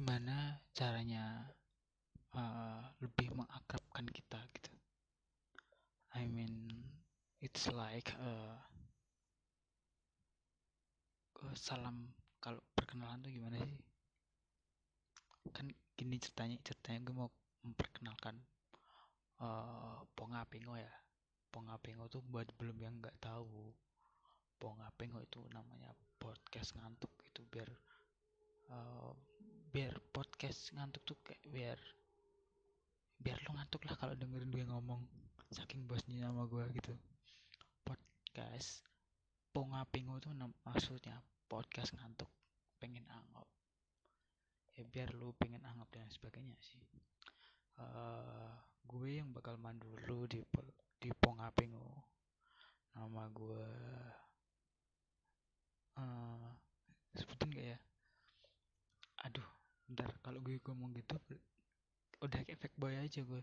gimana caranya uh, lebih mengakrabkan kita gitu? I mean it's like uh, salam kalau perkenalan tuh gimana sih? Kan gini ceritanya ceritanya gue mau memperkenalkan uh, Ponga Pengo ya. Ponga Pengo tuh buat belum yang nggak tahu Ponga Pengo itu namanya podcast ngantuk itu biar uh, biar podcast ngantuk tuh kayak biar biar lo ngantuk lah kalau dengerin gue ngomong saking bosnya sama gue gitu. Podcast Ponga Pengo tuh maksudnya podcast ngantuk pengen anggap. Ya biar lu pengen anggap dan sebagainya sih. Uh, gue yang bakal mandu lu di di Pongapengo nama gue uh, sebutin gak ya aduh ntar kalau gue ngomong gitu udah kayak fake boy aja gue.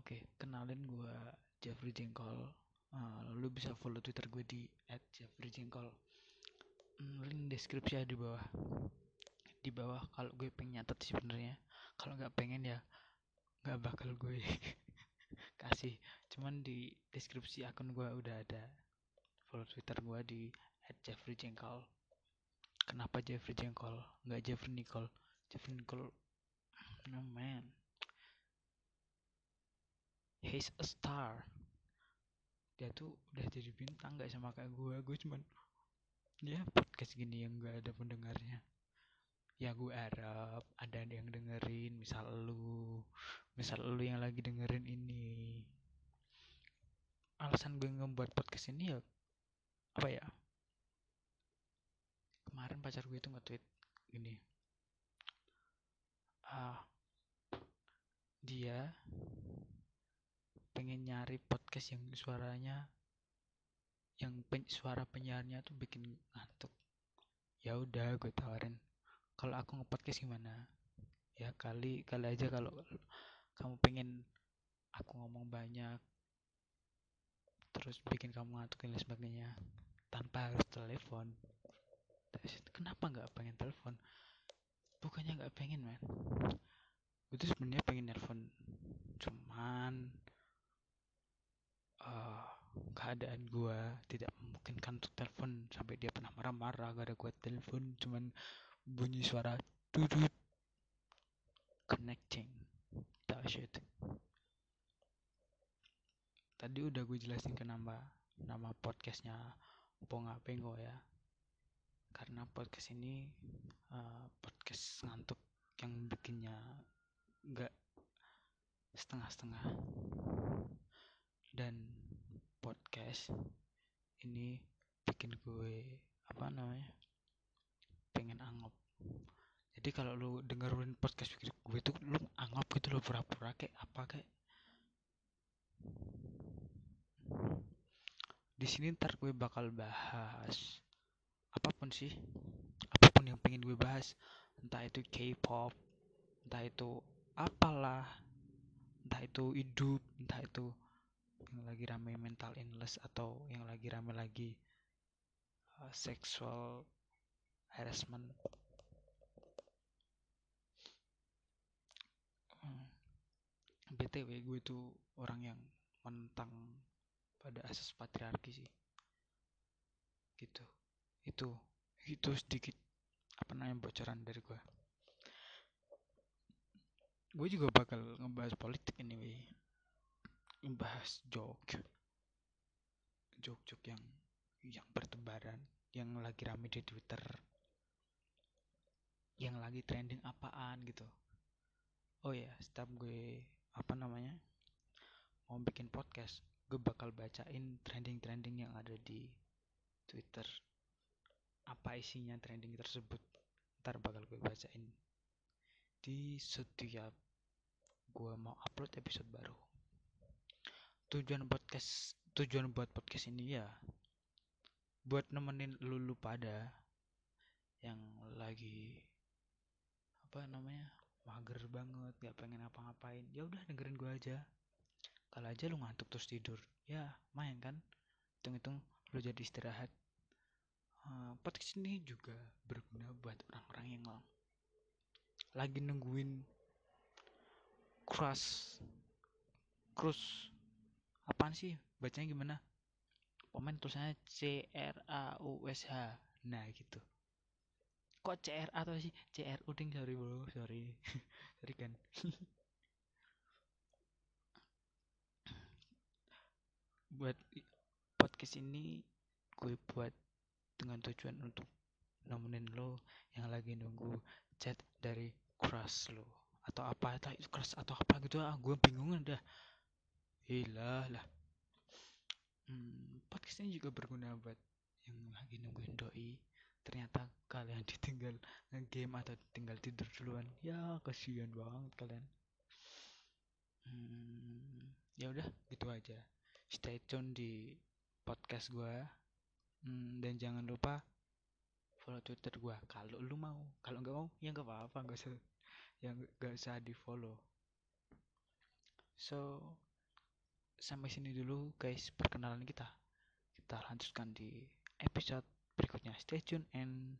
Oke okay, kenalin gue Jeffrey Jengkol. Uh, lu bisa follow twitter gue di @jeffreyjengkol hmm, link deskripsi di bawah. Di bawah kalau gue pengen nyatet sih sebenarnya. Kalau nggak pengen ya nggak bakal gue kasih. Cuman di deskripsi akun gue udah ada follow twitter gue di @jeffreyjengkol kenapa Jeffrey Jengkol? Nggak Jeffrey Nicole Jeffrey Nicole no man. He's a star. Dia tuh udah jadi bintang gak sama kayak gue gue cuman ya podcast gini yang gak ada pendengarnya. Ya gue harap ada yang dengerin misal lu misal lu yang lagi dengerin ini. Alasan gue ngebuat podcast ini ya apa ya kemarin pacar gue itu nge-tweet gini. Ah dia pengen nyari podcast yang suaranya yang pen, suara penyiarnya tuh bikin ngantuk. Ya udah gue tawarin kalau aku nge-podcast gimana? Ya kali kali aja kalau kamu pengen aku ngomong banyak terus bikin kamu ngantuk dan sebagainya tanpa harus telepon nggak pengen telepon. Bukannya nggak pengen man itu sebenarnya pengen telepon cuman uh, keadaan gue tidak memungkinkan untuk telepon sampai dia pernah marah-marah gak ada gue telepon cuman bunyi suara dudut connecting. That shit. Tadi udah gue jelasin ke nama nama podcastnya Ponga Pengo ya karena podcast ini uh, podcast ngantuk yang bikinnya nggak setengah-setengah. Dan podcast ini bikin gue apa namanya pengen anggap. Jadi kalau lu dengerin podcast gue tuh lu anggap gitu lo pura-pura kayak apa kayak. Di sini ntar gue bakal bahas apa pun sih apa pun yang pengen gue bahas entah itu K-pop entah itu apalah entah itu hidup entah itu yang lagi rame mental illness atau yang lagi rame lagi uh, sexual harassment. Hmm. btw gue tuh orang yang menentang pada asas patriarki sih. Gitu itu itu sedikit apa namanya bocoran dari gue gue juga bakal ngebahas politik anyway ngebahas joke joke-joke yang yang bertebaran yang lagi rame di twitter. Yang lagi trending apaan gitu. Oh ya setiap gue apa namanya mau bikin podcast gue bakal bacain trending-trending yang ada di twitter apa isinya trending tersebut? Ntar bakal gue bacain. Di setiap gue mau upload episode baru. Tujuan podcast tujuan buat podcast ini ya buat nemenin lulu pada yang lagi apa namanya mager banget gak pengen apa-ngapain. Ya udah dengerin gue aja. Kalau aja lu ngantuk terus tidur ya main kan? Hitung-hitung lu jadi istirahat podcast ini juga berguna buat orang-orang yang lagi nungguin crush crush. Apaan sih? Bacanya gimana? Pemain tulisannya C R A U S H. Nah gitu. Kok C R A atau sih? C R U ding sorry bro. Sorry. Sorry kan. Buat podcast ini gue buat dengan tujuan untuk nemenin lo yang lagi nunggu chat dari crush lo. Atau apa itu crush atau apa gitu. Ah gue bingung dah. Hilah lah. Hmm, podcast ini juga berguna buat yang lagi nungguin doi. Ternyata kalian ditinggal game atau tinggal tidur duluan. Ya kasihan banget kalian. Hmm, ya udah gitu aja. Stay tune di podcast gue hmm, dan jangan lupa follow twitter gue kalau lu mau. Kalau nggak mau ya nggak apa-apa. Nggak usah yang nggak usah di follow so sampai sini dulu guys perkenalan kita. Kita lanjutkan di episode berikutnya. Stay tune and